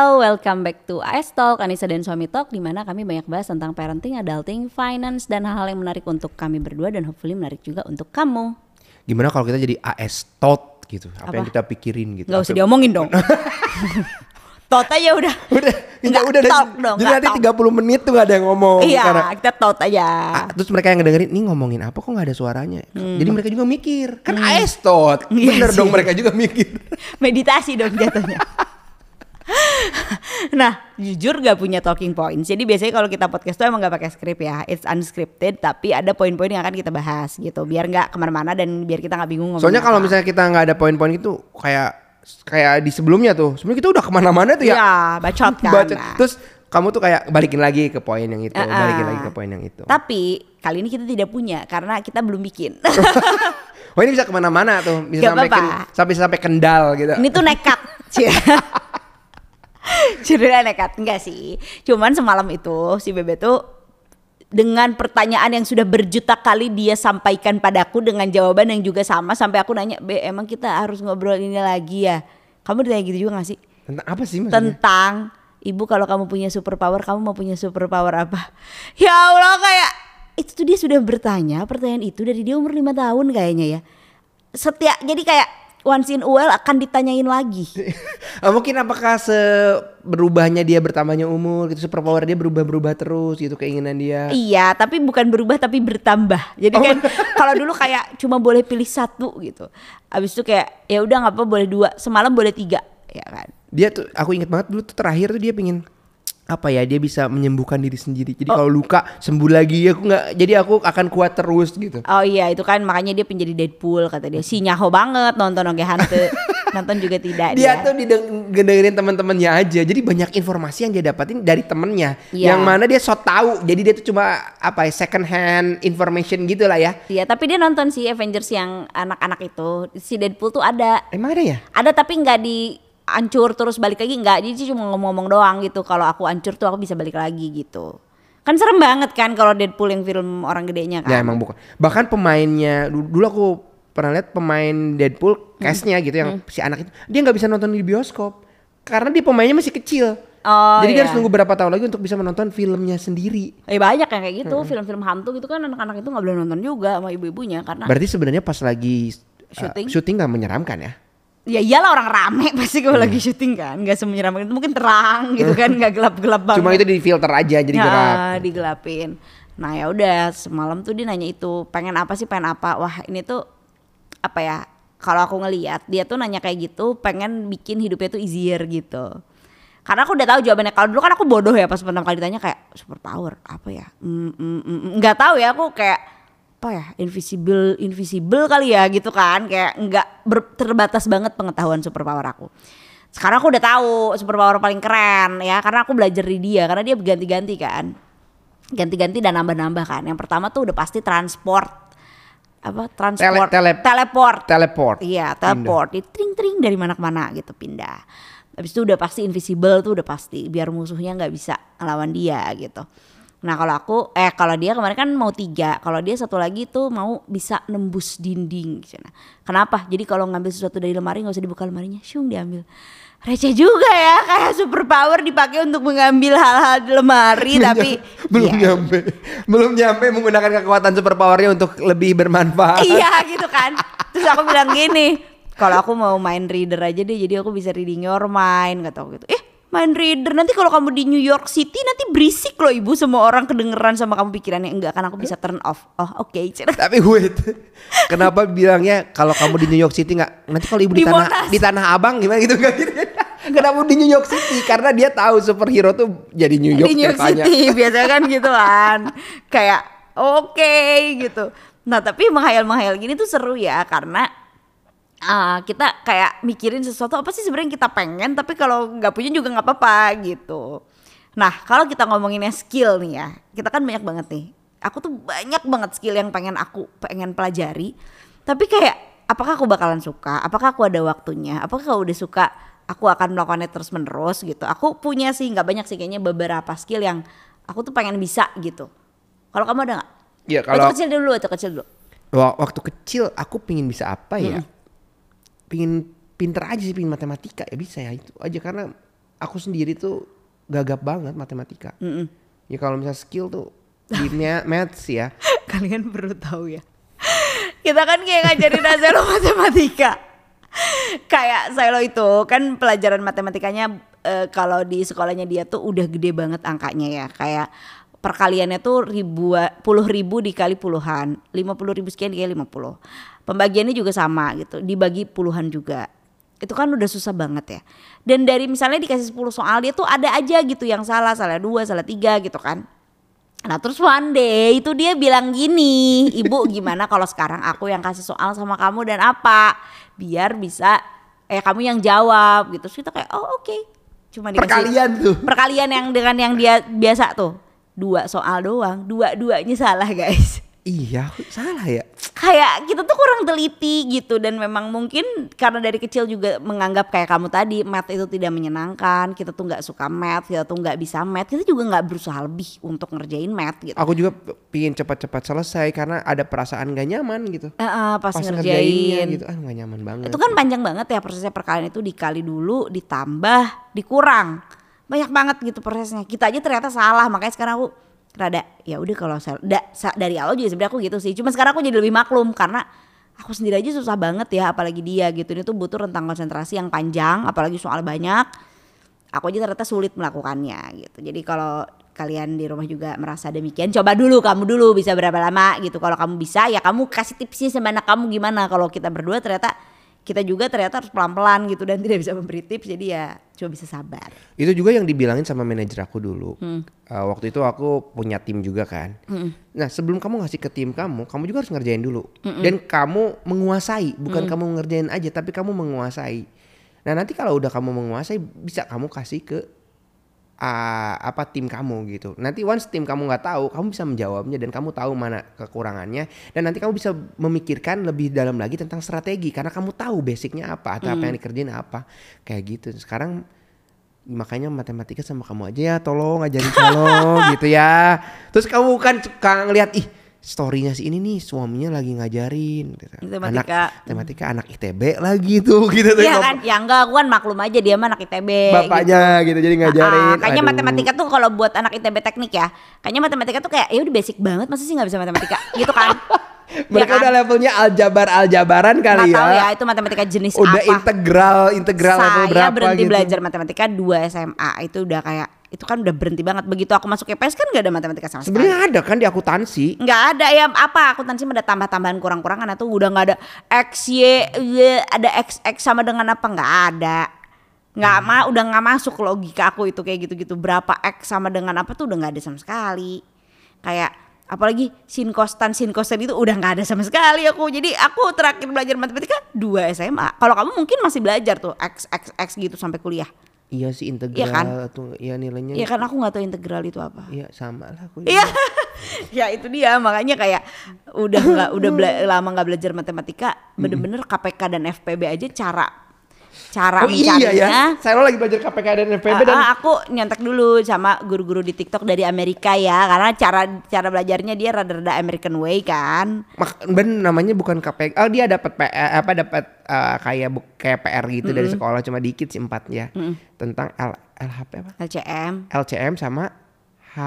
Halo, welcome back to AS Talk, Anissa dan Suami Talk di mana kami banyak bahas tentang parenting, adulting, finance dan hal-hal yang menarik untuk kami berdua dan hopefully menarik juga untuk kamu. Gimana kalau kita jadi AS tot gitu? Apa, Apa? yang kita pikirin gitu? Gak usah Apa- diomongin dong. Tot aja udah. Udah, kita Nggak udah talk dong, Jadi nanti talk. 30 menit tuh gak ada yang ngomong Iya, karena kita tot aja. Ah, terus mereka yang ngedengerin nih ngomongin apa kok nggak ada suaranya? Jadi mereka juga mikir kan AS tot, Hmm. Iya bener sih. dong mereka juga mikir. Meditasi dong jatuhnya. nah, jujur gak punya talking points. Jadi biasanya kalau kita podcast tuh emang gak pakai skrip ya. It's unscripted, tapi ada poin-poin yang akan kita bahas gitu. Biar nggak ke mana-mana dan biar kita nggak bingung Soalnya kalau misalnya kita nggak ada poin-poin itu kayak kayak di sebelumnya tuh, sebelumnya kita udah ke mana-mana tuh ya. Iya, bacot kan. Nah. Terus kamu tuh kayak balikin lagi ke poin yang itu, Ah, balikin ah. lagi ke poin yang itu. Tapi kali ini kita tidak punya karena kita belum bikin. Oh ini bisa ke mana-mana tuh, bisa Gak sampai apa-apa. ken- sampai sampai kendal gitu. ini tuh nekat. Cerita nekat enggak sih. Cuman semalam itu si Bebe tuh dengan pertanyaan yang sudah berjuta kali dia sampaikan padaku dengan jawaban yang juga sama sampai aku nanya, "Be, emang kita harus ngobrol ini lagi ya?" Kamu ditanya gitu juga gak sih? Tentang apa sih maksudnya? Tentang Ibu kalau kamu punya superpower, kamu mau punya superpower apa? Ya Allah kayak itu tuh dia sudah bertanya pertanyaan itu dari dia umur lima tahun kayaknya ya. Setiap jadi kayak once in a while akan ditanyain lagi. Ah, mungkin apakah se berubahnya dia bertambahnya umur gitu superpower dia berubah-berubah terus gitu keinginan dia. Iya, tapi bukan berubah tapi bertambah. Jadi Oh. kan kalau dulu kayak cuma boleh pilih satu gitu. Abis itu kayak ya udah nggak apa boleh dua. Semalam boleh tiga, ya kan? Dia tuh aku inget banget dulu tuh terakhir tuh dia pingin apa ya dia bisa menyembuhkan diri sendiri. Jadi kalau luka sembuh lagi aku nggak jadi aku akan kuat terus gitu. Oh iya itu kan makanya dia pengen jadi Deadpool kata dia. Si nyaho banget nonton oke hantu. nonton juga tidak Dia tuh dideng- ngedengerin teman-temannya aja. Jadi banyak informasi yang dia dapatin dari temennya. Iya. Yang mana dia so tahu. Jadi dia tuh cuma apa ya second hand information gitu lah ya. Iya, tapi dia nonton si Avengers yang anak-anak itu. Si Deadpool tuh ada. Emang ada ya? Ada tapi nggak di ancur terus balik lagi nggak. Jadi cuma ngomong-ngomong doang gitu. Kalau aku ancur tuh aku bisa balik lagi gitu. Kan serem banget kan kalau Deadpool yang film orang gedenya kan. Ya emang bukan. Bahkan pemainnya dulu, aku pernah lihat pemain Deadpool castnya gitu yang si anak itu dia nggak bisa nonton di bioskop karena dia pemainnya masih kecil. Oh, Jadi dia iya. harus nunggu berapa tahun lagi untuk bisa menonton filmnya sendiri. Eh banyak yang kayak gitu, film-film hantu gitu kan anak-anak itu nggak boleh nonton juga sama ibu-ibunya karena Berarti sebenarnya pas lagi uh, Syuting? syuting nggak menyeramkan ya? Ya iyalah orang rame pasti kalau Iya. lagi syuting kan, nggak semenyeramkan itu mungkin terang gitu kan, nggak gelap-gelap banget. Cuma itu di filter aja jadi Ya, gelap. digelapin. Nah ya udah semalam tuh dia nanya itu pengen apa sih pengen apa wah ini tuh apa ya kalau aku ngelihat dia tuh nanya kayak gitu pengen bikin hidupnya tuh easier gitu karena aku udah tahu jawabannya kalau dulu kan aku bodoh ya pas pertama kali ditanya kayak superpower apa ya Mm, mm, mm, mm. nggak tahu ya aku kayak apa ya invisible invisible kali ya gitu kan. Kayak nggak terbatas banget pengetahuan superpower aku. Sekarang aku udah tahu superpower paling keren ya karena aku belajar di dia karena dia berganti-ganti kan. Ganti-ganti dan nambah-nambah kan. Yang pertama tuh udah pasti transport. Apa? Transport. Tele- teleport. Teleport. Iya, teleport. Di tring-tring dari mana ke mana gitu pindah. Habis itu udah pasti invisible tuh udah pasti biar musuhnya nggak bisa ngelawan dia gitu. Nah kalau aku eh kalau dia kemarin kan mau tiga, kalau dia satu lagi tuh mau bisa nembus dinding. gitu. Nah, kenapa? Jadi kalau ngambil sesuatu dari lemari nggak usah dibuka lemarinya, syung diambil. Receh juga ya kayak superpower dipakai untuk mengambil hal-hal di lemari tapi belum Iya. nyampe, belum nyampe menggunakan kekuatan superpowernya untuk lebih bermanfaat. iya gitu kan terus aku bilang gini kalau aku mau main reader aja deh jadi aku bisa reading your mind kata aku gitu eh main reader nanti kalau kamu di New York City nanti berisik loh ibu semua orang kedengeran sama kamu pikirannya enggak kan aku bisa turn off oh oke Tapi wait, kenapa bilangnya kalau kamu di New York City nggak? Nanti kalau ibu di, Di tanah Monas. di tanah Abang gimana gitu nggak gitu? Kenapa di New York City? Karena dia tahu superhero tuh jadi New York di New York. City biasanya kan gitu kan kayak oke gitu nah tapi menghayal-menghayal gini tuh seru ya karena ah, kita kayak mikirin sesuatu apa sih sebenarnya yang kita pengen tapi kalau nggak punya juga nggak apa-apa gitu. Nah kalau kita ngomonginnya skill nih ya kita kan banyak banget nih. Aku tuh banyak banget skill yang pengen aku pengen pelajari. Tapi kayak apakah aku bakalan suka? Apakah aku ada waktunya? Apakah kalau udah suka aku akan melakukannya terus menerus gitu? Aku punya sih nggak banyak sih kayaknya beberapa skill yang aku tuh pengen bisa gitu. Kalau kamu ada nggak? Iya waktu kalau kecil dulu waktu kecil dulu. Wa- waktu kecil aku pingin bisa apa ya? Pingin pinter aja sih, pingin matematika ya bisa ya itu aja karena aku sendiri tuh gagap banget matematika. Mm-mm. Ya kalau misalnya skill tuh di ma- maths ya. Kalian perlu tahu ya. Kita kan kayak ngajarin Azelo matematika. Kayak Silo itu kan pelajaran matematikanya eh, kalau di sekolahnya dia tuh udah gede banget angkanya ya. Kayak perkaliannya tuh ribu puluh ribu dikali puluhan, lima puluh ribu sekian dikali lima puluh. Pembagiannya juga sama gitu, dibagi puluhan juga. Itu kan udah susah banget ya. Dan dari misalnya dikasih 10 soal dia tuh ada aja gitu yang salah, salah dua, salah tiga gitu kan. Nah terus one day itu dia bilang gini, ibu gimana kalau sekarang aku yang kasih soal sama kamu dan apa, biar bisa eh kamu yang jawab gitu. Terus kita kayak oh oke, cuma dikasih Perkalian tuh. perkalian yang dengan yang dia biasa tuh dua soal doang, dua-duanya salah guys. Iya, salah ya. Kayak kita tuh kurang teliti gitu dan memang mungkin karena dari kecil juga menganggap kayak kamu tadi math itu tidak menyenangkan, kita tuh nggak suka math, kita tuh nggak bisa math, kita juga nggak berusaha lebih untuk ngerjain math gitu. Aku juga pingin cepat-cepat selesai karena ada perasaan gak nyaman gitu. Eh, eh, pas, ngerjainnya ngerjain. gitu, ah gak nyaman banget. Itu kan panjang banget ya prosesnya perkalian itu dikali dulu, ditambah, dikurang. Banyak banget gitu prosesnya. Kita aja ternyata salah, makanya sekarang aku rada ya udah kalau da- dari awal juga sebenarnya aku gitu sih. Cuma sekarang aku jadi lebih maklum karena aku sendiri aja susah banget ya apalagi dia gitu. Ini tuh butuh rentang konsentrasi yang panjang, apalagi soal banyak. Aku aja ternyata sulit melakukannya gitu. Jadi kalau kalian di rumah juga merasa demikian, coba dulu kamu dulu bisa berapa lama gitu. Kalau kamu bisa ya kamu kasih tipsnya sama anak kamu gimana. Kalau kita berdua ternyata kita juga ternyata harus pelan-pelan gitu dan tidak bisa memberi tips jadi ya coba bisa sabar. Itu juga yang dibilangin sama manajer aku dulu. Hmm. Uh, waktu itu aku punya tim juga kan. Nah sebelum kamu ngasih ke tim kamu, kamu juga harus ngerjain dulu. Dan kamu menguasai, bukan Mm. kamu ngerjain aja, tapi kamu menguasai. Nah nanti kalau udah kamu menguasai, bisa kamu kasih ke uh, apa tim kamu gitu. Nanti once tim kamu nggak tahu, kamu bisa menjawabnya dan kamu tahu mana kekurangannya. Dan nanti kamu bisa memikirkan lebih dalam lagi tentang strategi karena kamu tahu basicnya apa atau apa yang dikerjain apa kayak gitu. Sekarang makanya matematika sama kamu aja ya tolong ajarin tolong gitu ya terus kamu kan suka ngeliat ih storynya si ini nih suaminya lagi ngajarin gitu. anak Matematika. matematika anak itb lagi tuh gitu tuh Iya kan, ya enggak aku kan maklum aja dia mah anak ITB. bapaknya gitu, jadi ngajarin Ah, kayaknya Aduh. matematika tuh kalau buat anak ITB teknik ya, kayaknya matematika tuh kayak ya udah basic banget, masa sih nggak bisa matematika, gitu kan? mereka Ya kan? udah levelnya aljabar aljabaran kali Nggak tahu ya ya itu matematika jenis udah apa. integral integral level Saya berapa berhenti gitu belajar matematika 2 SMA itu udah kayak itu kan udah berhenti banget. Begitu aku masuk IPS kan gak ada matematika sama sekali. sebenarnya ada kan di akuntansi? Nggak ada ya apa? Akuntansi ada tambah-tambahan kurang-kurangan. Atau udah nggak ada x y, ada x x sama dengan apa? Nggak ada. Nggak Hmm. mah udah nggak masuk logika aku itu kayak gitu-gitu. Berapa x sama dengan apa tuh udah nggak ada sama sekali. Kayak apalagi sin kostan sin kostan itu udah nggak ada sama sekali aku. Jadi aku terakhir belajar matematika 2 SMA kalau kamu mungkin masih belajar tuh x x x gitu sampai kuliah iya sih integral Iya kan? tuh iya nilainya ya kan aku nggak tahu integral itu apa iya sama lah aku Iya. ya itu dia makanya kayak udah nggak udah bela- lama nggak belajar matematika bener-bener KPK dan FPB aja cara cara Oh iya mencarinya ya, saya lo lagi belajar KPK dan FPB Ah, dan ah, aku nyontek dulu sama guru-guru di TikTok dari Amerika ya karena cara cara belajarnya dia rada-rada American way kan Mak, ben namanya bukan KPK. Oh dia dapat PR apa dapat eh, kayak bu, kayak PR gitu dari sekolah cuma dikit sih empat ya. Tentang L, LHP apa? LCM LCM sama H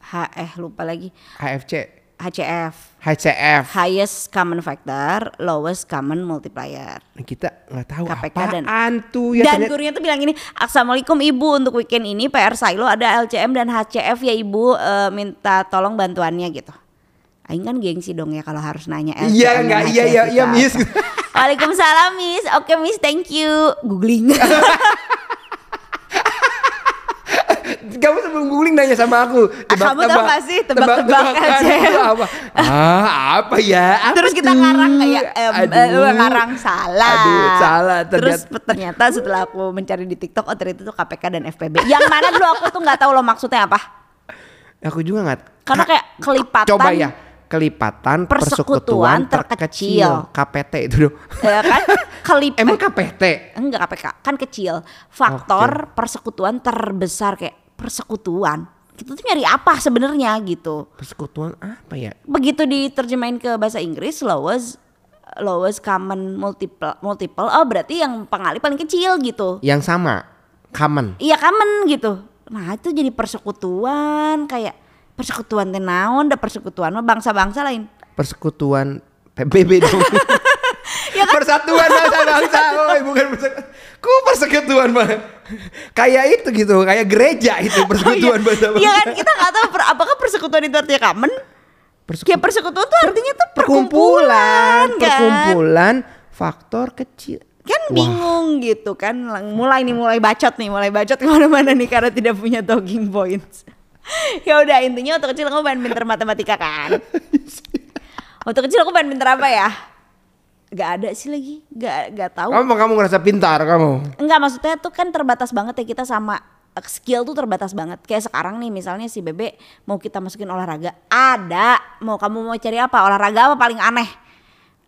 H eh lupa lagi HFC. HCF HCF. highest common factor lowest common multiplier Nah, kita nggak tahu KPK apaan dan- tuh ya. dan ternyata- gurunya tuh bilang gini, Assalamualaikum ibu untuk weekend ini PR Silo ada LCM dan HCF ya ibu eh, minta tolong bantuannya gitu. Aing kan gengsi dong ya kalau harus nanya LCM Iya dan nggak HCF iya iya itu iya apa. Miss. Waalaikumsalam Miss, oke Miss thank you. Googling. Kamu sebelum googling nanya sama aku. Ah, kamu tahu nggak sih tebak-tebakan tebak-tebakan itu apa? Ah apa ya? Apa Terus kita tuh? ngarang kayak eh, Aduh. ngarang salah. Aduh salah. Terus Ternyata ternyata setelah aku mencari di TikTok oh ternyata itu KPK dan FPB. Yang mana dulu aku tuh nggak tahu lo maksudnya apa. aku juga nggak. Karena kayak kelipatan Coba ya kelipatan persekutuan, Persekutuan terkecil. terkecil. KPT itu dong. ya kan kelip Emang eh, KPT? enggak KPK kan kecil faktor persekutuan terbesar kayak persekutuan kita tuh nyari apa sebenarnya gitu Persekutuan apa ya? begitu diterjemahin ke bahasa Inggris lowest lowest common multiple multiple oh berarti yang pengali paling kecil gitu Yang sama. common. iya common gitu nah itu jadi persekutuan kayak persekutuan teh naon da persekutuan bangsa-bangsa lain Persekutuan PBB dong. ya kan Persatuan bangsa-bangsa, woy, bukan persekutuan. Kok persekutuan mah? kayak itu gitu, kayak gereja itu persekutuan bangsa-bangsa. Iya kan kita nggak tahu per- apakah persekutuan itu artinya common Perseku- kayak persekutuan tuh artinya tuh perkumpulan, perkumpulan kan perkumpulan faktor kecil. kan Wah. bingung gitu kan mulai nih mulai bacot nih mulai bacot ke mana-mana nih karena tidak punya talking points ya udah intinya waktu kecil aku pengen pinter matematika kan waktu kecil aku pengen pinter apa ya Gak ada sih lagi gak gak tahu Kamu kamu ngerasa pintar kamu? Enggak maksudnya tuh kan terbatas banget ya kita sama eh, skill tuh terbatas banget. Kayak sekarang nih misalnya si Bebe mau kita masukin olahraga, ada. Mau kamu mau cari apa? Olahraga apa paling aneh?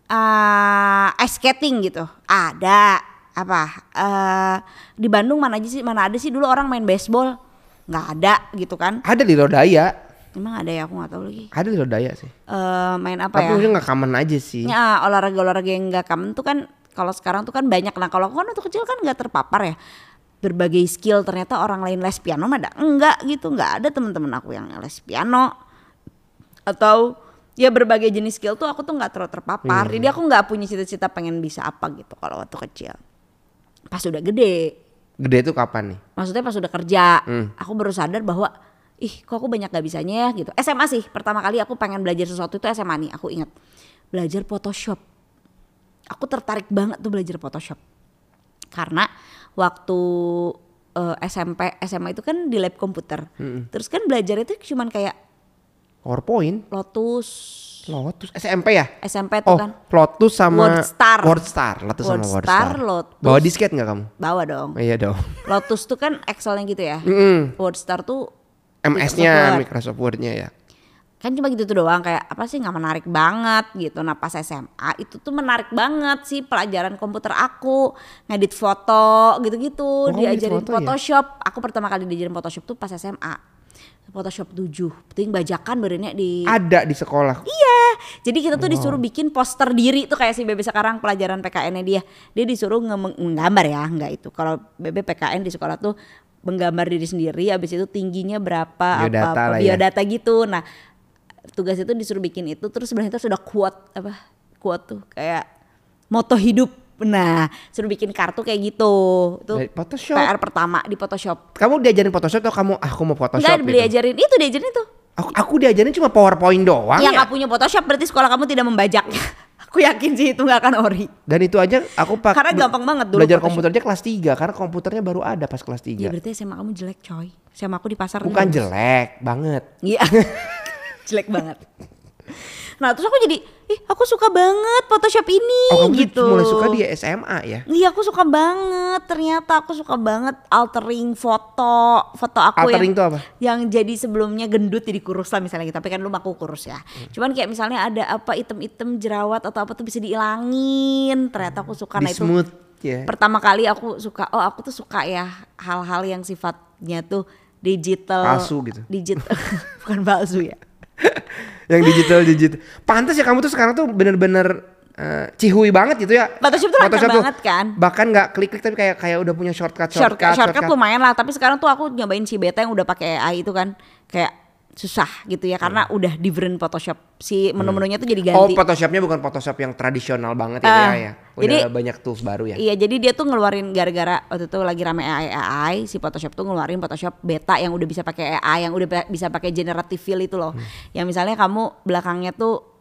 eh ice skating gitu. Ada. Apa? eh di Bandung mana aja sih? Mana ada sih dulu orang main baseball? Nggak ada gitu kan. Ada di Lodaya, Emang ada ya aku nggak tahu lagi. ada di Lodaya sih. eh main apa Tapi ya? mungkin nggak common aja sih. Ya olahraga-olahraga yang nggak common tuh kan kalau sekarang tuh kan banyak. Nah kalau aku kan waktu kecil kan nggak terpapar ya berbagai skill ternyata orang lain les piano mah ada enggak gitu nggak ada teman-teman aku yang les piano atau ya berbagai jenis skill tuh aku tuh nggak terlalu terpapar jadi aku nggak punya cita-cita pengen bisa apa gitu kalau waktu kecil pas udah gede Gede itu kapan nih? maksudnya pas udah kerja Hmm. aku baru sadar bahwa ih kok aku banyak gak bisanya ya gitu SMA sih pertama kali aku pengen belajar sesuatu itu SMA nih aku ingat belajar Photoshop aku tertarik banget tuh belajar Photoshop karena waktu eh, SMP SMA itu kan di lab komputer terus kan belajar itu cuman kayak PowerPoint, Lotus Lotus, SMP ya? SMP tuh Oh, kan Lotus sama Wordstar. Wordstar, Lotus sama Wordstar. Lotus. Bawa disket nggak kamu? bawa dong iya dong. Lotus tuh kan Excelnya gitu ya Mm-mm. Wordstar tuh MS-nya Word. Microsoft Word-nya ya. kan cuma gitu tuh doang kayak apa sih nggak menarik banget gitu nah pas SMA itu tuh menarik banget sih pelajaran komputer aku ngedit foto gitu-gitu ngedit diajarin foto ya? Photoshop aku pertama kali diajarin Photoshop tuh pas SMA Photoshop 7 penting bajakan badannya di Ada di sekolah. Iya, jadi kita tuh disuruh bikin poster diri tuh kayak si Bebe sekarang pelajaran PKN-nya dia. Dia disuruh nge- menggambar ya, enggak itu. Kalau Bebe PKN di sekolah tuh menggambar diri sendiri, habis itu tingginya berapa, Biodata apa, apa lah ya. biodata gitu. Nah, tugas itu disuruh bikin itu, terus sebenarnya itu sudah kuat apa? Kuat tuh kayak moto hidup. Nah, suruh bikin kartu kayak gitu. Itu Photoshop. PR pertama di Photoshop. Kamu diajarin Photoshop atau kamu ah, aku mau Photoshop Enggak gitu? diajarin itu, diajarin itu. Aku, aku diajarin cuma PowerPoint doang yang ya. nggak punya Photoshop berarti sekolah kamu tidak membajak. aku yakin sih itu nggak akan ori. Dan itu aja aku pakai Karena gampang banget dulu Belajar komputer aja kelas 3 karena komputernya baru ada pas kelas 3. Ya berarti SMA kamu jelek coy. SMA aku di pasar Bukan jelek banget. Iya. jelek banget. Nah terus aku jadi, ih aku suka banget Photoshop ini Oh, kamu gitu. mulai suka di SMA ya? Iya aku suka banget. Ternyata aku suka banget altering foto, foto aku Altering yang apa? yang jadi sebelumnya gendut jadi kurus lah misalnya gitu. Tapi kan lu aku kurus ya. Hmm. Cuman kayak misalnya ada apa item-item jerawat atau apa tuh bisa dihilangin. Ternyata aku suka Di nah itu smooth ya. pertama kali aku suka oh aku tuh suka ya hal-hal yang sifatnya tuh digital Palsu gitu. digital bukan palsu ya yang digital digital. Pantas ya kamu tuh sekarang tuh bener-bener eh, cihui banget gitu ya. Photoshop tuh lancar banget kan? Bahkan nggak klik-klik tapi kayak kayak udah punya shortcut shortcut, shortcut. shortcut lumayan lah tapi sekarang tuh aku nyobain si beta yang udah pakai AI itu kan kayak susah gitu ya karena udah different Photoshop si menu-menunya tuh jadi Oh, ganti Photoshopnya bukan Photoshop yang tradisional banget ya, Ah, ya, ya. Udah jadi- banyak tools baru ya. Iya jadi dia tuh ngeluarin gara-gara waktu itu lagi rame AI AI si Photoshop tuh ngeluarin Photoshop beta yang udah bisa pakai AI yang udah bisa pakai generative fill itu loh. Hmm. Yang misalnya kamu belakangnya tuh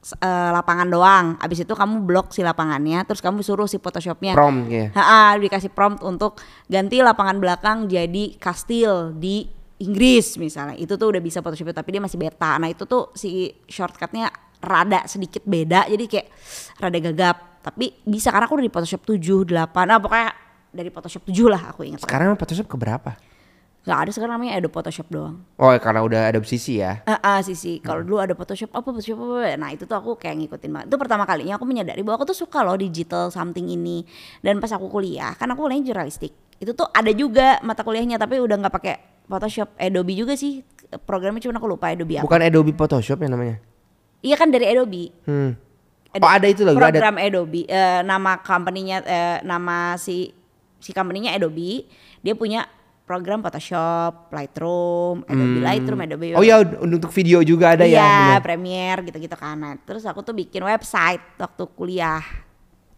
eh, lapangan doang, abis itu kamu blok si lapangannya, terus kamu suruh si Photoshopnya Prompt ya. Ha dikasih prompt untuk ganti lapangan belakang jadi kastil di Inggris misalnya. Itu tuh udah bisa Photoshop tapi dia masih beta. Nah, itu tuh si shortcutnya rada sedikit beda jadi kayak rada gagap. Tapi bisa karena aku udah di Photoshop 7, 8. Nah, pokoknya dari Photoshop 7 lah aku ingat. Sekarang Photoshop ke berapa? Gak ada sekarang namanya Adobe Photoshop doang. Oh, karena udah ada sisi ya. Ah, ah, sih sih. Kalau dulu ada Photoshop apa Photoshop apa. Nah, itu tuh aku kayak ngikutin banget. Itu pertama kalinya aku menyadari bahwa aku tuh suka loh digital something ini. Dan pas aku kuliah, kan aku kuliahnya jurnalistik. Itu tuh ada juga mata kuliahnya tapi udah nggak pakai Photoshop, Adobe juga sih. Programnya cuma aku lupa Adobe apa. Bukan Adobe Photoshop ya namanya. Iya kan dari Adobe. Hmm. Ada Oh, ada itu loh, ada Program Adobe. Eh, nama company-nya eh, nama si si company-nya Adobe, dia punya program Photoshop, Lightroom, Adobe Lightroom, Adobe Oh ya untuk video juga ada ya. Iya. Premiere gitu-gitu kan. Nah, terus aku tuh bikin website waktu kuliah.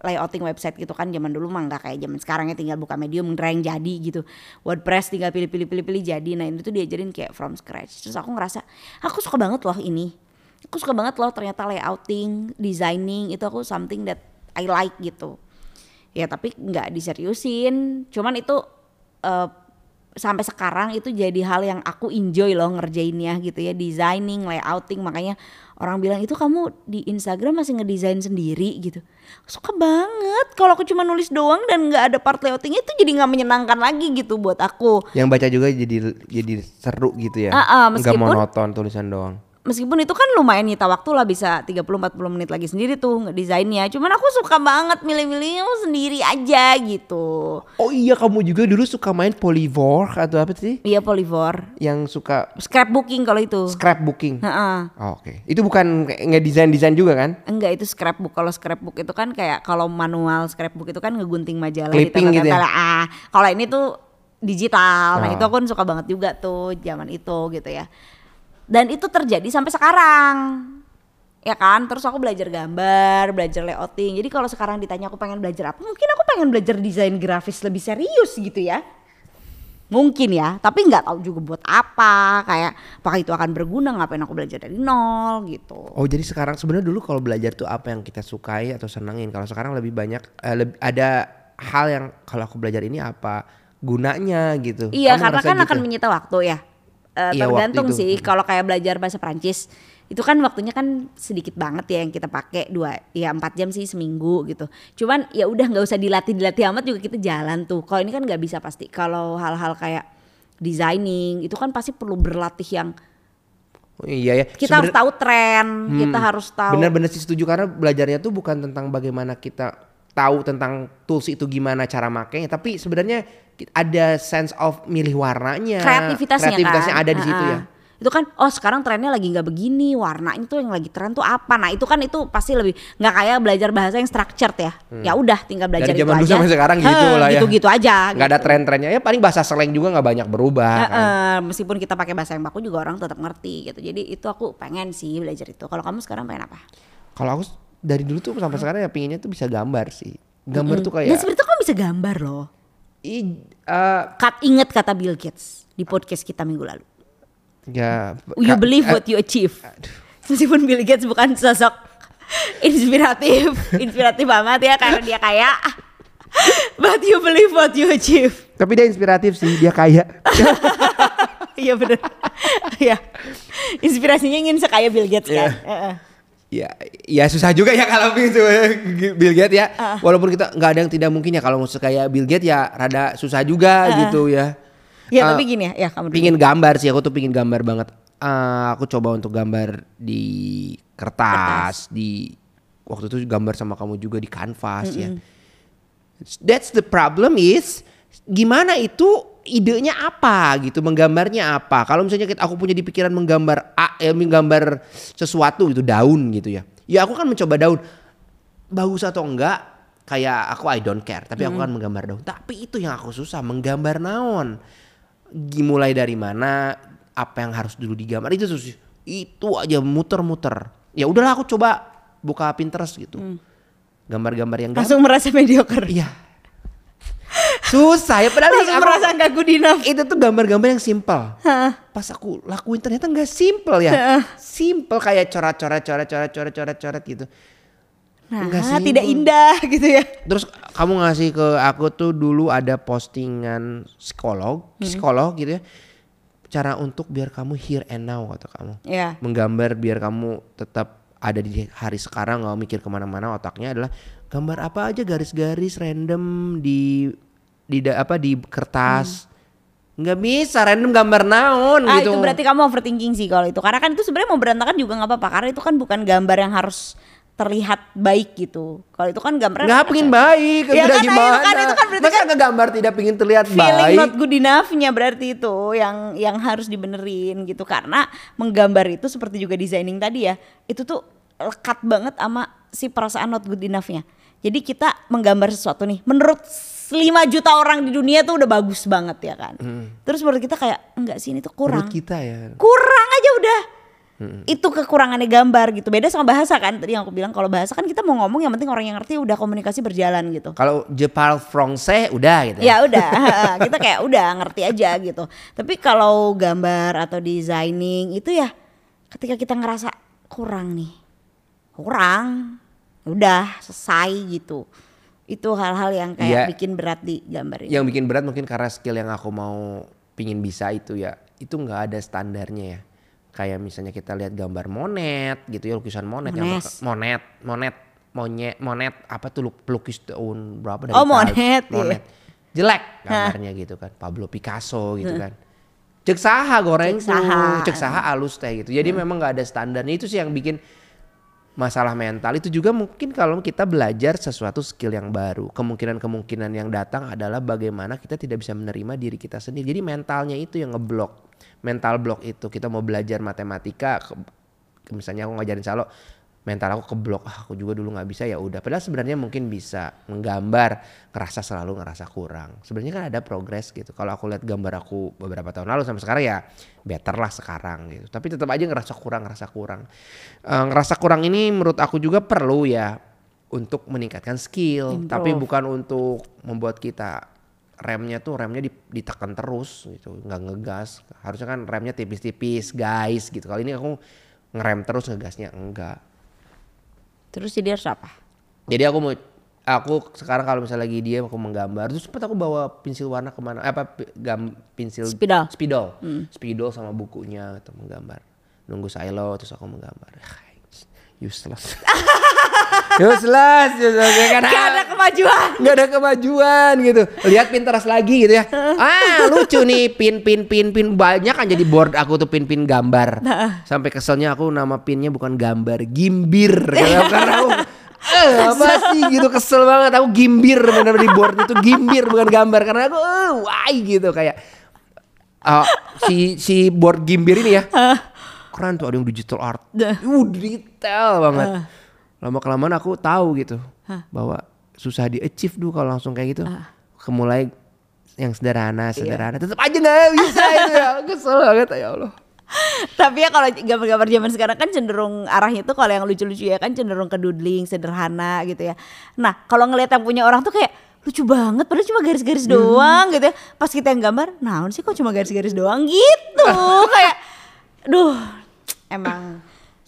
Layouting website gitu kan zaman dulu mah nggak kayak zaman sekarang ya tinggal buka medium drag jadi gitu. WordPress tinggal pilih-pilih pilih-pilih jadi. Nah, ini tuh diajarin kayak from scratch. Terus aku ngerasa aku suka banget loh ini. Aku suka banget loh ternyata layouting, designing itu aku something that I like gitu. Ya tapi nggak diseriusin. Cuman itu eh, sampai sekarang itu jadi hal yang aku enjoy loh ngerjainnya gitu ya designing layouting. Makanya orang bilang itu kamu di Instagram masih ngedesain sendiri? Gitu. Suka banget. Kalau aku cuma nulis doang dan nggak ada part layouting itu jadi nggak menyenangkan lagi gitu buat aku. Yang baca juga jadi jadi seru gitu ya. Ah, Nggak meskipun- monoton tulisan doang. Meskipun itu kan lumayan nyita waktu lah bisa 30-40 menit lagi sendiri tuh ngedesainnya cuman aku suka banget milih-milih sendiri aja gitu Oh iya kamu juga dulu suka main Polyvore atau apa sih? iya Polyvore Yang suka scrapbooking kalau itu scrapbooking. Heeh. Oh, Oke. Itu bukan kayak ngedesain-desain juga kan? Enggak itu scrapbook. Kalau scrapbook itu kan kayak kalau manual scrapbook itu kan ngegunting majalah Clipping gitu ya? ditempel-tempel. Ah, kalau ini tuh digital. Nah, Oh. itu aku kan suka banget juga tuh zaman itu gitu ya. Dan itu terjadi sampai sekarang. Ya kan? Terus aku belajar gambar, belajar layouting. Jadi kalau sekarang ditanya aku pengen belajar apa? Mungkin aku pengen belajar desain grafis lebih serius gitu ya. Mungkin ya, tapi nggak tahu juga buat apa. Kayak apakah itu akan berguna? Ngapain aku belajar dari nol gitu. Oh jadi sekarang sebenarnya dulu kalau belajar tuh apa yang kita sukai atau senengin. Kalau sekarang lebih banyak eh, leb- ada hal yang kalau aku belajar ini apa gunanya gitu. Iya, Kamu karena kan gitu? akan menyita waktu ya. Eh, Iya, tergantung sih. Kalau kayak belajar bahasa Prancis, itu kan waktunya kan sedikit banget ya yang kita pakai dua ya empat jam sih seminggu gitu. Cuman ya udah nggak usah dilatih dilatih amat juga kita jalan tuh. Kalau ini kan nggak bisa pasti. Kalau hal-hal kayak designing itu kan pasti perlu berlatih yang Oh, iya ya. kita harus Sebener- tahu tren, kita harus tahu. Bener-bener sih setuju karena belajarnya tuh bukan tentang bagaimana kita tahu tentang tools itu gimana cara makainya, tapi sebenarnya ada sense of milih warnanya, kreativitasnya, kreativitasnya kan. ada di situ Heeh. ya. Itu kan oh sekarang trennya lagi nggak begini, warnanya tuh yang lagi tren tuh apa? Nah, itu kan itu pasti lebih nggak kayak belajar bahasa yang structured ya. Ya udah tinggal belajar Hmm. Dari itu zaman dulu aja. sampai sekarang gitu Heh, lah ya. Gitu-gitu aja. Nggak ada gitu. tren-trennya ya paling bahasa slang juga nggak banyak berubah. kan. Heeh, meskipun kita pakai bahasa yang baku juga orang tetap ngerti gitu. Jadi itu aku pengen sih belajar itu. Kalau kamu sekarang pengen apa? Kalau aku dari dulu tuh sampai sekarang ya pinginnya tuh bisa gambar sih. Gambar tuh Dan kayak sebenarnya kamu bisa gambar loh. i- eh, Kat inget kata Bill Gates di podcast kita minggu lalu. ya You believe what you achieve. Meskipun Bill Gates bukan sosok inspiratif, inspiratif banget ya karena dia kaya. But you believe what you achieve. tapi dia inspiratif sih, dia kaya. Iya bener. Iya. Inspirasinya ingin sekaya Bill Gates kan. Iya. Ya, ya susah juga ya kalau gitu Bill Gates ya. Walaupun kita nggak ada yang tidak mungkin ya. Kalau mau kayak Bill Gates ya rada susah juga gitu ya. Ya Eh, tapi gini ya, ya kamu dulu. pingin gambar sih. Aku tuh pingin gambar banget. Eh, aku coba untuk gambar di kertas, di waktu itu gambar sama kamu juga di kanvas ya. That's the problem is gimana itu idenya apa gitu menggambarnya apa. Kalau misalnya kita, aku punya di pikiran menggambar A ya menggambar sesuatu gitu daun gitu ya. Ya aku kan mencoba daun. Bagus atau enggak kayak aku I don't care. Tapi aku kan menggambar daun. Tapi itu yang aku susah menggambar naon. Gi- mulai dari mana apa yang harus dulu digambar itu susah. Itu aja muter-muter. Ya udahlah aku coba buka Pinterest gitu. Gambar-gambar yang gampang langsung merasa mediocre. Iya. Susah ya padahal Langsung aku- merasa nggak good enough. itu tuh gambar-gambar yang simpel. Pas aku lakuin ternyata nggak simpel ya. Simpel kayak coret-coret coret-coret coret-coret coret gitu. Nah, simpel. tidak indah gitu ya. Terus kamu ngasih ke aku tuh dulu ada postingan psikolog, psikolog gitu ya. Cara untuk biar kamu here and now kata kamu. Ya. Menggambar biar kamu tetap ada di hari sekarang nggak mikir ke mana-mana otaknya adalah gambar apa aja garis-garis random di di apa di kertas. Nggak bisa random gambar naon Ah gitu. itu berarti kamu overthinking sih kalau itu. Karena kan itu sebenarnya mau berantakan juga nggak apa-apa. Karena itu kan bukan gambar yang harus terlihat baik gitu. Kalau itu kan gambar nggak pingin baik Ya udah kan, gimana itu kan- itu kan berarti masa ngegambar tidak pingin terlihat feeling baik? not good enough-nya berarti itu yang yang harus dibenerin gitu. Karena menggambar itu seperti juga designing tadi ya itu tuh lekat banget sama si perasaan not good enough-nya. Jadi kita menggambar sesuatu nih menurut 5 juta orang di dunia tuh udah bagus banget ya kan. Terus menurut kita kayak enggak sih ini tuh kurang. Menurut kita ya. Kurang aja udah. Itu kekurangannya gambar gitu. Beda sama bahasa kan. Tadi yang aku bilang kalau bahasa kan kita mau ngomong yang penting orang yang ngerti udah komunikasi berjalan gitu. Kalau je parle français udah gitu Ya udah, kita kayak udah ngerti aja gitu. Tapi kalau gambar atau designing itu ya ketika kita ngerasa kurang nih. Kurang. Udah selesai gitu. Itu hal-hal yang kayak Iya. bikin berat di gambar ini. Yang bikin berat mungkin karena skill yang aku mau pingin bisa itu ya. Itu nggak ada standarnya ya. Kayak misalnya kita lihat gambar monet gitu ya lukisan monet yang Mones. terke- monet monet monyet monet apa tuh lu- pelukis tahun berapa dari Oh, Paris. monet, iya. monet jelek gambarnya gitu kan Pablo Picasso gitu kan cek saha goreng Cek saha. cek saha alus teh gitu jadi memang nggak ada standarnya itu sih yang bikin masalah mental itu juga mungkin kalau kita belajar sesuatu skill yang baru. Kemungkinan-kemungkinan yang datang adalah bagaimana kita tidak bisa menerima diri kita sendiri. Jadi mentalnya itu yang ngeblok. Mental block itu. Kita mau belajar matematika misalnya aku ngajarin Salo mental aku keblok ah, aku juga dulu nggak bisa. Ya udah padahal sebenarnya mungkin bisa menggambar ngerasa selalu ngerasa kurang. Sebenarnya kan ada progres gitu. Kalau aku lihat gambar aku beberapa tahun lalu sampai sekarang ya better lah sekarang gitu. Tapi tetap aja ngerasa kurang ngerasa kurang. Eh, ngerasa kurang ini menurut aku juga perlu ya untuk meningkatkan skill. Improve. tapi bukan untuk membuat kita remnya tuh remnya di- ditekan terus gitu. Nggak ngegas. Harusnya kan remnya tipis-tipis guys gitu. Kali ini aku ngerem terus ngegasnya enggak Terus jadi harus apa? jadi aku mau aku sekarang kalau misalnya lagi dia aku menggambar. Terus sempat aku bawa pensil warna ke mana? Eh, apa gam pensil Spidol. spidol. Spidol sama bukunya atau menggambar. Nunggu silo terus aku menggambar. Useless useless useless ya kan Gak ada kemajuan. nggak ada kemajuan gitu. Lihat Pinterest lagi gitu ya. Ah lucu nih pin pin pin pin. Banyak kan jadi board aku tuh pin pin gambar sampai keselnya aku nama pinnya bukan gambar gimbir. Karena karena aku eh apa sih gitu kesel banget. Aku gimbir bener di board itu gimbir bukan gambar. Karena aku eh why gitu kayak ah, si si board gimbir ini ya. Keren tuh ada yang digital art. Uh detail banget lama kelamaan aku tahu gitu bahwa susah di achieve dulu kalau langsung kayak gitu. Kemulai yang sederhana sederhana. Tetap aja nggak bisa itu ya. Kesel banget ya Allah. Tapi ya kalau gambar-gambar zaman sekarang kan cenderung arahnya tuh kalau yang lucu-lucu ya kan cenderung ke doodling, sederhana gitu ya. Nah kalau ngeliat yang punya orang tuh kayak lucu banget padahal cuma garis-garis doang gitu ya. Pas kita yang gambar, nah sih kok cuma garis-garis doang? Gitu. kayak duh emang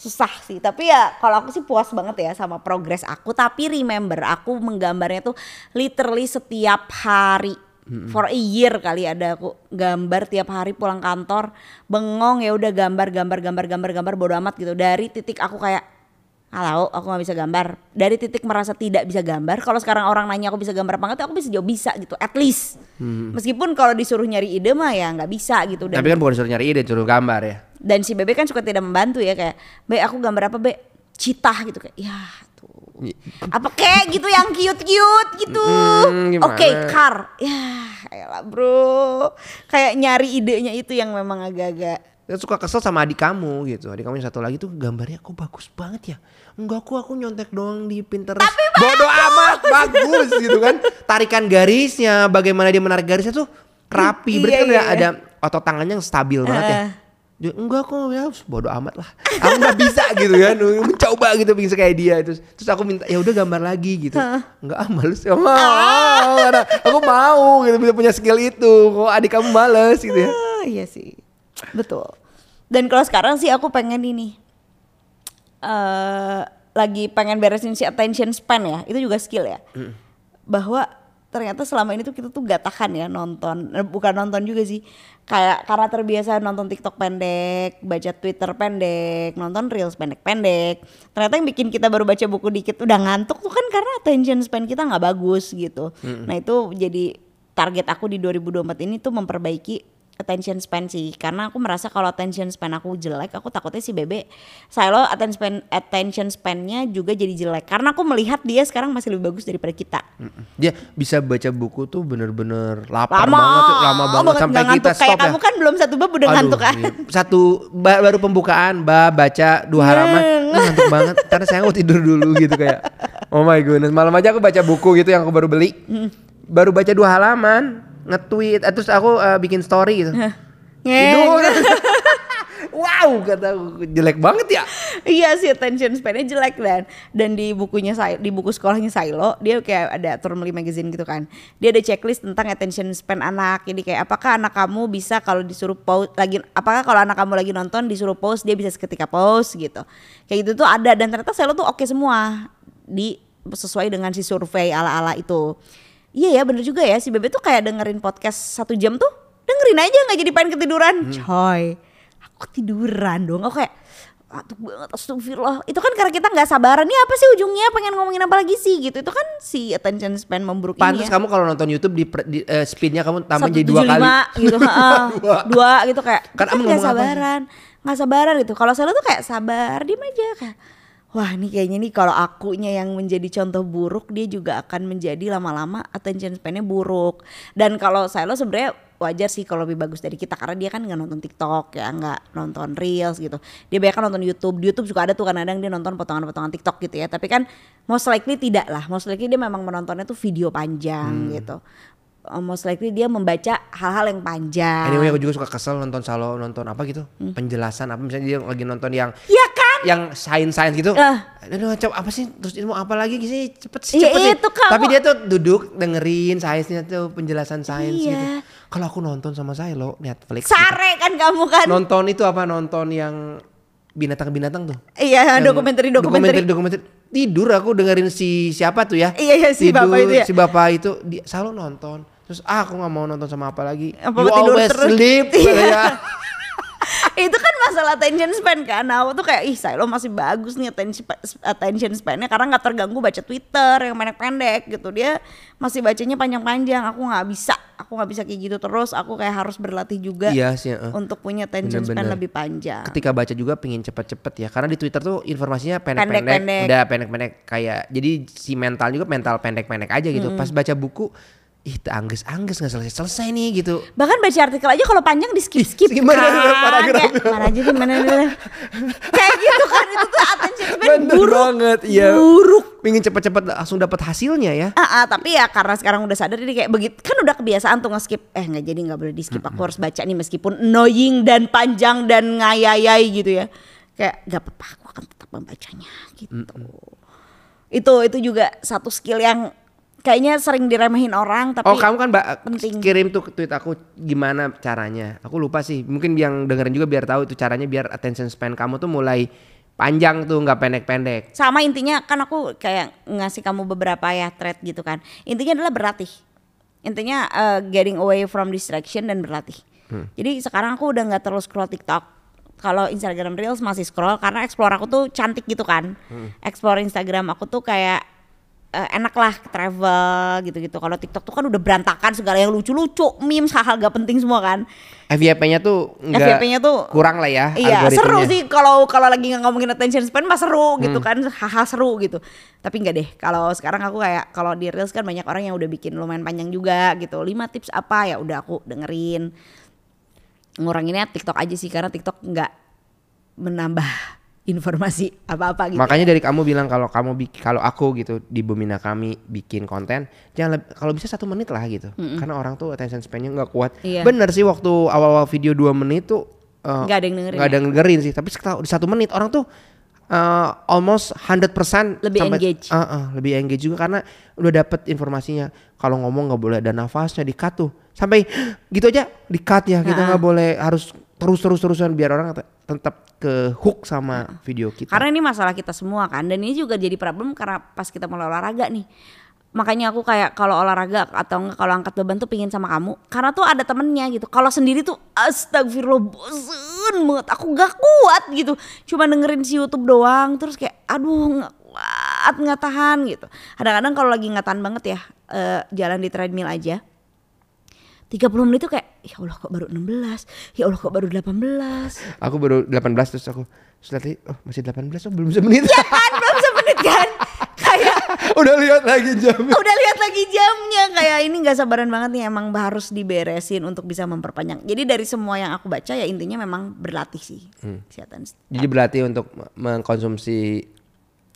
susah sih. Tapi ya kalau aku sih puas banget ya sama progres aku. Tapi remember aku menggambarnya tuh literally setiap hari. For a year kali ada aku gambar tiap hari pulang kantor bengong ya udah gambar gambar gambar gambar gambar bodo amat gitu. Dari titik aku kayak halo aku nggak bisa gambar. Dari titik merasa tidak bisa gambar kalau sekarang orang nanya aku bisa gambar apa enggak aku bisa jawab bisa gitu at least. Meskipun kalau disuruh nyari ide mah ya nggak bisa gitu. Dan tapi kan bukan disuruh nyari ide suruh gambar ya dan si Bebe kan suka tidak membantu ya kayak Be aku gambar apa Be? Citah gitu kayak ya tuh. Apa kayak gitu yang cute cute gitu Mm, oke car ya elah bro. Kayak nyari idenya itu yang memang agak-agak Dia suka kesel sama adik kamu gitu. Adik kamu yang satu lagi tuh gambarnya kok bagus banget ya? Enggak aku aku nyontek doang di Pinterest. Bodoh amat bagus gitu kan. Tarikan garisnya bagaimana dia menarik garisnya tuh rapi. Berarti Iya, kan iya, ada, ada otot tangannya yang stabil banget ya. Dia, enggak kok ya bodoh amat lah. Aku nggak bisa gitu kan. Mencoba gitu pengen kayak dia. Terus terus aku minta ya udah gambar lagi gitu. Enggak ah males ya. Mau karena aku mau gitu bisa punya skill itu. Kok adik kamu males gitu ya? Ah, iya sih. Betul. Dan kalau sekarang sih aku pengen ini eh lagi pengen beresin si attention span ya. Itu juga skill ya. Bahwa ternyata selama ini tuh kita tuh gak tahan ya nonton. Eh, bukan nonton juga sih. Kayak karena terbiasa nonton TikTok pendek baca Twitter pendek nonton reels pendek-pendek ternyata yang bikin kita baru baca buku dikit udah ngantuk tuh kan karena attention span kita nggak bagus gitu. Nah itu jadi target aku di 2024 ini tuh memperbaiki attention span sih karena aku merasa kalau attention span aku jelek aku takutnya si bebe Silo attention span attention span-nya juga jadi jelek karena aku melihat dia sekarang masih lebih bagus daripada kita Dia bisa baca buku tuh bener-bener lapar lama banget, tuh, lama banget sampai nggak kita ngantuk. kayak stop ya. kamu kan belum satu bab udah Aduh, ngantuk kan iya. Satu ba- baru pembukaan, ba baca dua halaman, "Lu ngantuk banget. Karena saya mau tidur dulu gitu kayak. Oh my goodness, malam aja aku baca buku gitu yang aku baru beli. baru baca dua halaman nge-tweet eh, terus aku eh, bikin story gitu. Tidur wow kata aku, jelek banget ya? Iya sih attention span-nya jelek dan. Dan di bukunya saya di buku sekolahnya Silo dia kayak ada Turmeli magazine gitu kan. Dia ada checklist tentang attention span anak. Jadi kayak apakah anak kamu bisa kalau disuruh pause lagi apakah kalau anak kamu lagi nonton disuruh pause dia bisa seketika pause gitu. Kayak gitu tuh ada. Dan ternyata Silo tuh oke semua. Di sesuai dengan si survei ala-ala itu. Iya ya bener juga ya si Bebe tuh kayak dengerin podcast satu jam tuh dengerin aja nggak jadi pengen ketiduran. Coy, aku ketiduran dong. Aku kayak aduh banget astagfirullah itu kan karena kita nggak sabaran nih apa sih ujungnya pengen ngomongin apa lagi sih gitu itu kan si attention span memburuk pantas ini ya. kamu kalau nonton YouTube di, di eh, speednya kamu tambah jadi dua kali 175 gitu heeh. Dua. gitu kayak Kan kan nggak sih? sabaran nggak sabaran gitu kalau saya tuh kayak sabar diem aja kayak wah ini kayaknya nih kalau akunya yang menjadi contoh buruk dia juga akan menjadi lama-lama attention span-nya buruk. Dan kalau saya lo sebenarnya wajar sih kalau lebih bagus dari kita karena dia kan nggak nonton TikTok ya nggak nonton reels gitu. Dia banyak kan nonton YouTube. Di YouTube juga ada tuh kadang-kadang dia nonton potongan-potongan TikTok gitu ya. Tapi kan most likely tidak lah. Most likely dia memang menontonnya tuh video panjang gitu. Uh, most likely dia membaca hal-hal yang panjang. Anyway aku juga suka kesel nonton salo nonton apa gitu? Penjelasan apa? Misalnya dia lagi nonton yang ya kan yang sains sains gitu. Eh. Aduh coba apa sih terus ini mau apa lagi sih cepet sih Ya cepet sih. itu kamu- Tapi dia tuh duduk dengerin sainsnya tuh penjelasan sains Iya. gitu. Kalau aku nonton sama saya lo Netflix. gitu. sare kan kamu kan Nonton itu apa nonton yang binatang-binatang tuh. iya Yang dokumenter dokumenter dokumenter tidur aku dengerin si siapa tuh ya Iya, iya, si Tidur, bapak itu ya. si bapak itu dia selalu nonton terus ah, aku nggak mau nonton sama apa lagi Apa you tidur always terus? sleep Iya. itu kan masalah attention span kan. Aku tuh kayak ih saya lo masih bagus nih attention attention span-nya. Karena nggak terganggu baca Twitter yang pendek-pendek gitu. Dia masih bacanya panjang-panjang. Aku nggak bisa aku nggak bisa kayak gitu terus. Aku kayak harus berlatih juga iya sih eh. untuk punya attention span Bener-bener. lebih panjang. Ketika baca juga pingin cepet-cepet ya. Karena di Twitter tuh informasinya pendek-pendek. Pendek-pendek. udah pendek-pendek kayak jadi si mental juga mental pendek-pendek aja gitu. Pas baca buku ih angges-angges nggak selesai-selesai nih gitu. Bahkan baca artikel aja kalau panjang di skip skip Gimana kan? paragrafnya? mana aja deh mana deh. Kayak gitu kan itu tuh attention span Bener buruk. banget iya. Buruk. Pingin cepet-cepet langsung dapat hasilnya ya. Ah, ah, tapi ya karena sekarang udah sadar jadi kayak begitu kan udah kebiasaan tuh nge-skip. Eh nggak jadi nggak boleh di skip aku harus baca nih meskipun annoying dan panjang dan ngayayai gitu ya. Kayak gak apa-apa aku akan tetap membacanya gitu. Itu itu juga satu skill yang kayaknya sering diremehin orang tapi Oh kamu kan ba- penting. kirim tuh tweet aku gimana caranya. Aku lupa sih. Mungkin yang dengerin juga biar tahu itu caranya biar attention span kamu tuh mulai panjang tuh nggak pendek-pendek. sama intinya kan aku kayak ngasih kamu beberapa ya thread gitu kan intinya adalah berlatih intinya uh, getting away from distraction dan berlatih jadi sekarang aku udah nggak terus scroll TikTok kalau Instagram Reels masih scroll karena explore aku tuh cantik gitu kan explore Instagram aku tuh kayak eh, enak lah travel gitu-gitu kalau TikTok tuh kan udah berantakan segala yang lucu-lucu memes hal-hal gak penting semua kan FYP-nya tuh nggak FYP-nya tuh kurang lah ya Iya seru sih kalau kalau lagi nggak ngomongin attention span mah seru gitu Hmm. kan hal-hal seru gitu. Tapi enggak deh kalau sekarang aku kayak kalau di reels kan banyak orang yang udah bikin lumayan panjang juga gitu. Lima tips apa ya udah aku dengerin. Nguranginnya TikTok aja sih karena TikTok nggak menambah informasi apa-apa gitu. Makanya dari kamu bilang kalau kamu kalau aku gitu di Bumina kami bikin konten jangan kalau bisa satu menit lah gitu karena orang tuh attention span-nya nggak kuat. Iya. Bener sih waktu awal-awal video dua menit tuh eh, Nggak ada yang dengerin ya? ada yang dengerin sih tapi setelah di satu menit orang tuh eh, almost 100% Lebih engage. Ah, ah, lebih engage juga karena udah dapet informasinya kalau ngomong nggak boleh ada nafasnya di cut tuh sampai gitu aja di cut ya kita nggak boleh harus terus terus terusan biar orang tetap ke hook sama video kita. Karena ini masalah kita semua kan dan ini juga jadi problem karena pas kita mulai olahraga nih. Makanya aku kayak kalau olahraga atau enggak kalau angkat beban tuh pingin sama kamu karena tuh ada temennya gitu. Kalau sendiri tuh astagfirullah bosen banget. Aku gak kuat gitu. Cuma dengerin si YouTube doang terus kayak aduh nggak kuat nggak tahan gitu. Kadang-kadang kalau lagi nggak tahan banget ya eh, jalan di treadmill aja. 30 menit tuh kayak ya Allah kok baru 16 ya Allah kok baru 18 Aku baru 18 terus aku lagi, oh masih 18 oh belum semenit. ya kan belum semenit kan? Kayak Udah lihat lagi jam. udah lihat lagi jamnya kayak ini nggak sabaran banget nih emang harus diberesin untuk bisa memperpanjang. Jadi dari semua yang aku baca ya intinya memang berlatih sih kesehatan. Jadi berarti untuk me- mengkonsumsi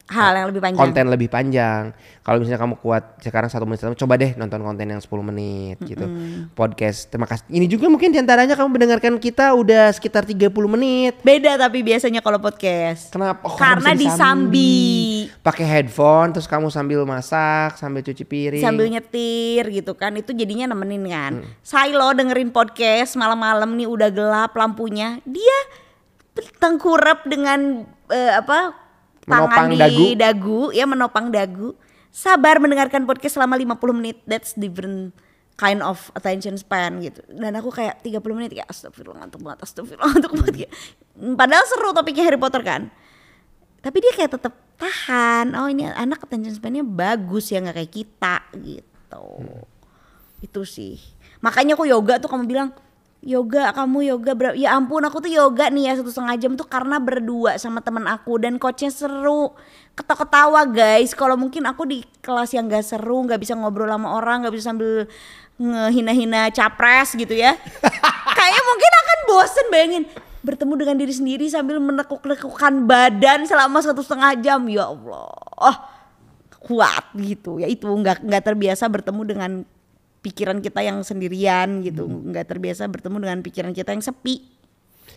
hal yang lebih panjang. konten lebih panjang. Kalau misalnya kamu kuat sekarang satu menit, coba deh nonton konten yang 10 menit gitu. Podcast. Terima kasih. Ini juga mungkin di antaranya kamu mendengarkan kita udah sekitar 30 menit. Beda tapi biasanya kalau podcast. Kenapa? Oh, Karena disambi. Pakai headphone terus kamu sambil masak, sambil cuci piring. sambil nyetir gitu kan itu jadinya nemenin kan Hmm. Silo dengerin podcast malam-malam nih udah gelap lampunya dia tengkurap dengan eh, apa tangan Menopang di dagu. dagu ya menopang dagu. Sabar mendengarkan podcast selama 50 menit. That's different kind of attention span gitu. Dan aku kayak 30 menit ya astagfirullah ngantuk banget astagfirullah ngantuk banget kayak, padahal seru topiknya Harry Potter kan? Tapi dia kayak tetap tahan. Oh ini anak attention span-nya bagus ya nggak kayak kita gitu. Itu sih. Makanya aku yoga tuh kamu bilang yoga kamu yoga berapa ya ampun aku tuh yoga nih ya satu setengah jam tuh karena berdua sama teman aku dan coachnya seru. Ketawa-ketawa guys. Kalau mungkin aku di kelas yang gak seru nggak bisa ngobrol sama orang nggak bisa sambil ngehina-hina capres gitu ya. Kayaknya mungkin akan bosen bayangin. Bertemu dengan diri sendiri sambil menekuk-nekukkan badan selama satu setengah jam. Ya Allah. Oh, kuat gitu. Ya itu nggak nggak terbiasa bertemu dengan pikiran kita yang sendirian gitu nggak terbiasa bertemu dengan pikiran kita yang sepi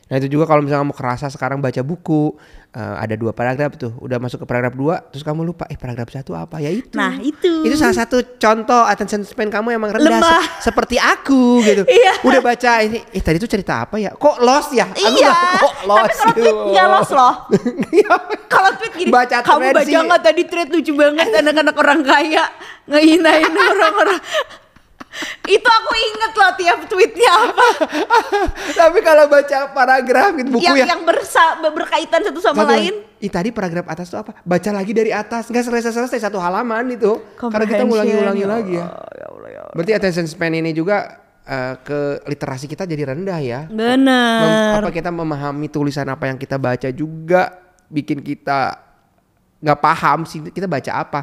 Nah itu juga kalau misalnya kamu kerasa sekarang baca buku eh, ada dua paragraf tuh, udah masuk ke paragraf dua, terus kamu lupa, eh paragraf satu apa? Ya itu. Nah, itu. Itu salah satu contoh attention span kamu emang rendah, Lemah. se- seperti aku gitu. Iya. Udah baca ini, eh tadi tuh cerita apa ya? Kok lost ya? Aku iya nggak- kok tapi lost? kalau tweet nggak los loh Iya. kalau tweet gini Baca kamu baca sih." nggak tadi thread lucu banget anak-anak orang kaya ngehinain orang-orang itu aku inget loh tiap tweetnya apa Tapi kalau baca paragraf gitu buku yang ya. yang bersa- berkaitan satu sama Satu- lain Ih tadi paragraf atas tuh apa? Baca lagi dari atas, nggak selesai-selesai satu halaman itu. Karena kita ngulangi-ulangi lagi ya. ya Allah ya Allah. Berarti attention span ini juga eh, ke literasi kita jadi rendah ya. Bener apa kita memahami tulisan apa yang kita baca juga bikin kita nggak paham sih kita baca apa.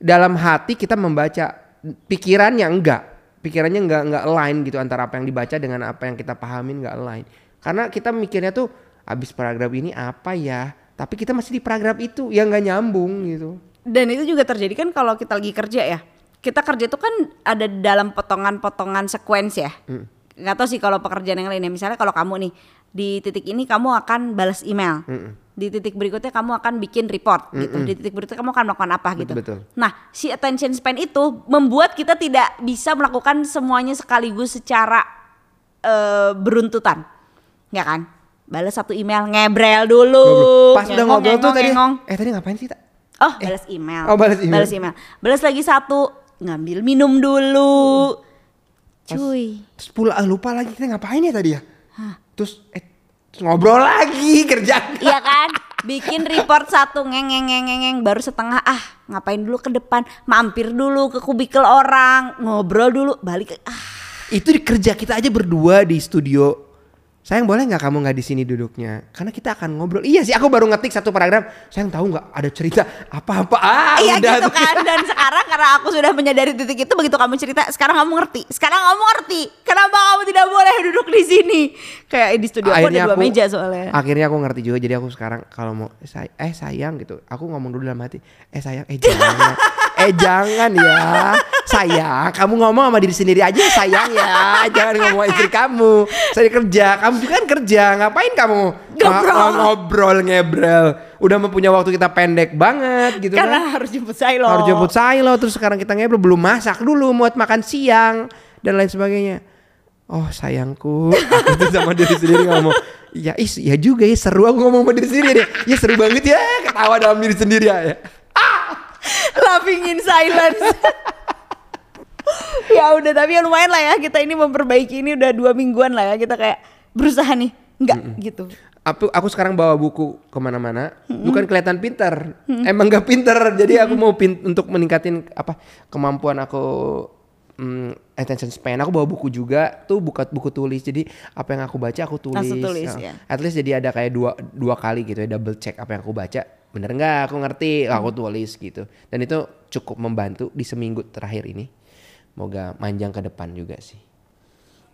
Dalam hati kita membaca, pikirannya enggak. Pikirannya enggak enggak align gitu antara apa yang dibaca dengan apa yang kita pahamin enggak align. Karena kita mikirnya tuh habis paragraf ini apa ya? Tapi kita masih di paragraf itu yang nggak nyambung gitu. dan itu juga terjadi kan kalau kita lagi kerja ya kita kerja itu kan ada dalam potongan-potongan sequence ya Hmm. tahu sih kalau pekerjaan yang lain ya misalnya kalau kamu nih di titik ini kamu akan balas email Hmm. Di titik berikutnya kamu akan bikin report gitu di titik berikutnya kamu akan melakukan apa gitu betul. nah si attention span itu membuat kita tidak bisa melakukan semuanya sekaligus secara eh, beruntutan ya kan balas satu email ngebrel dulu Pas udah ngobrol tuh tadi, ngengong. eh tadi ngapain sih? Tak? Oh, balas email. Oh, balas email. Balas email. Balas lagi satu, ngambil minum dulu. Cuy. Terus pula ah, lupa lagi kita ngapain ya tadi ya? Terus eh terus ngobrol lagi kerja. Iya kan? Bikin report satu ngeng ngeng ngeng ngeng, ngeng. baru setengah ah ngapain dulu ke depan mampir dulu ke kubikel orang ngobrol dulu balik ke ah Itu di kerja kita aja berdua di studio. Sayang boleh nggak kamu nggak di sini duduknya? Karena kita akan ngobrol. Iya sih, aku baru ngetik satu paragraf. Sayang tahu nggak ada cerita apa-apa? Ah, iya udah gitu kan dan sekarang karena aku sudah menyadari titik itu begitu kamu cerita sekarang kamu ngerti sekarang kamu ngerti kenapa kamu tidak boleh duduk di sini kayak di studio aku ada dua meja soalnya Akhirnya aku ngerti juga. Jadi aku sekarang kalau mau eh, eh sayang gitu, aku ngomong dulu dalam hati. Eh sayang, eh jangan, eh jangan ya, sayang. Kamu ngomong sama diri sendiri aja sayang ya. Jangan ngomong istri kamu. Saya kerja, kamu juga kan kerja. Ngapain kamu Ngobrol. Ngo- ngobrol ngebrel? Udah mempunyai waktu kita pendek banget gitu karena kan. harus jemput saya loh Harus jemput Silo terus sekarang kita ngebrol belum masak dulu buat makan siang dan lain sebagainya. Oh sayangku, aku tuh sama diri sendiri ngomong, ya is, ya juga ya seru aku ngomong sama diri sendiri deh. Ya seru banget ya, ketawa dalam diri sendiri ya. Laughing in silence. ya udah tapi ya lumayan lah ya kita ini memperbaiki ini udah dua mingguan lah ya kita kayak berusaha nih enggak gitu. Aku, aku sekarang bawa buku ke mana-mana, bukan kelihatan pinter, emang gak pinter. Jadi aku mau pin, untuk meningkatin apa kemampuan aku mm, attention span. Aku bawa buku juga, tuh buka buku tulis. Jadi apa yang aku baca aku tulis. Langsung tulis, Nah, ya. At least jadi ada kayak dua dua kali gitu ya double check apa yang aku baca. Bener nggak? Aku ngerti, aku tulis gitu. Dan itu cukup membantu di seminggu terakhir ini. Moga manjang ke depan juga sih.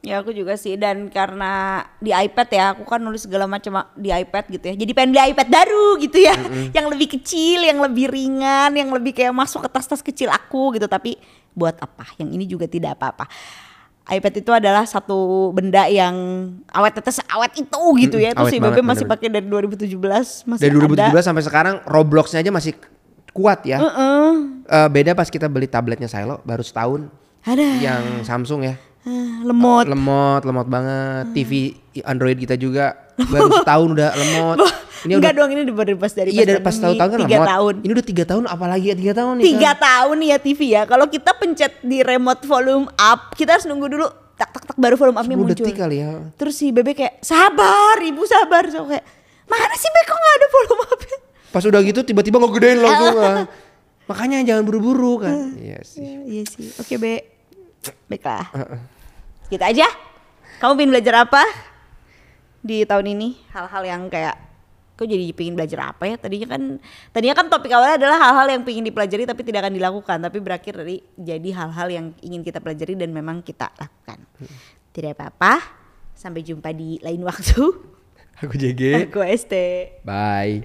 Ya aku juga sih dan karena di iPad ya aku kan nulis segala macam di iPad gitu ya. Jadi pengen beli iPad baru gitu ya. Yang lebih kecil, yang lebih ringan, yang lebih kayak masuk ke tas-tas kecil aku gitu. Tapi buat apa? Yang ini juga tidak apa-apa. iPad itu adalah satu benda yang awet tetes awet itu gitu ya. Itu banget, Bebe masih pakai dari 2017 masih Dari 2017 ada. sampai sekarang Robloxnya aja masih kuat ya. Eh, beda pas kita beli tabletnya Silo baru setahun Ada yang Samsung ya. Ah, lemot. Lemot, lemot banget. TV Android kita juga baru setahun udah lemot. Ini Enggak udah dong ini udah pas dari Iya dari pas pandemi, tahun-tahun kan tiga tahun. Ini udah tiga tahun apalagi ya tiga tahun nih. Tiga kan? tahun nih ya TV ya. Kalau kita pencet di remote volume up, kita harus nunggu dulu tak tak tak baru volume upnya 10 muncul. detik kali ya. Terus si Bebe kayak sabar, ibu sabar. So kayak mana sih Bebe kok nggak ada volume upnya? Pas udah gitu tiba-tiba ngegedein langsung. ah. Makanya jangan buru-buru kan. Iya sih. Ya, iya sih. Oke Be, baiklah. Gitu aja. Kamu pengen belajar apa di tahun ini? Hal-hal yang kayak kok jadi pengen belajar apa ya? Tadinya kan tadinya kan topik awalnya adalah hal-hal yang pengen dipelajari tapi tidak akan dilakukan, tapi berakhir dari jadi hal-hal yang ingin kita pelajari dan memang kita lakukan. Tidak apa-apa. Sampai jumpa di lain waktu. Aku JG. Aku ST. Bye.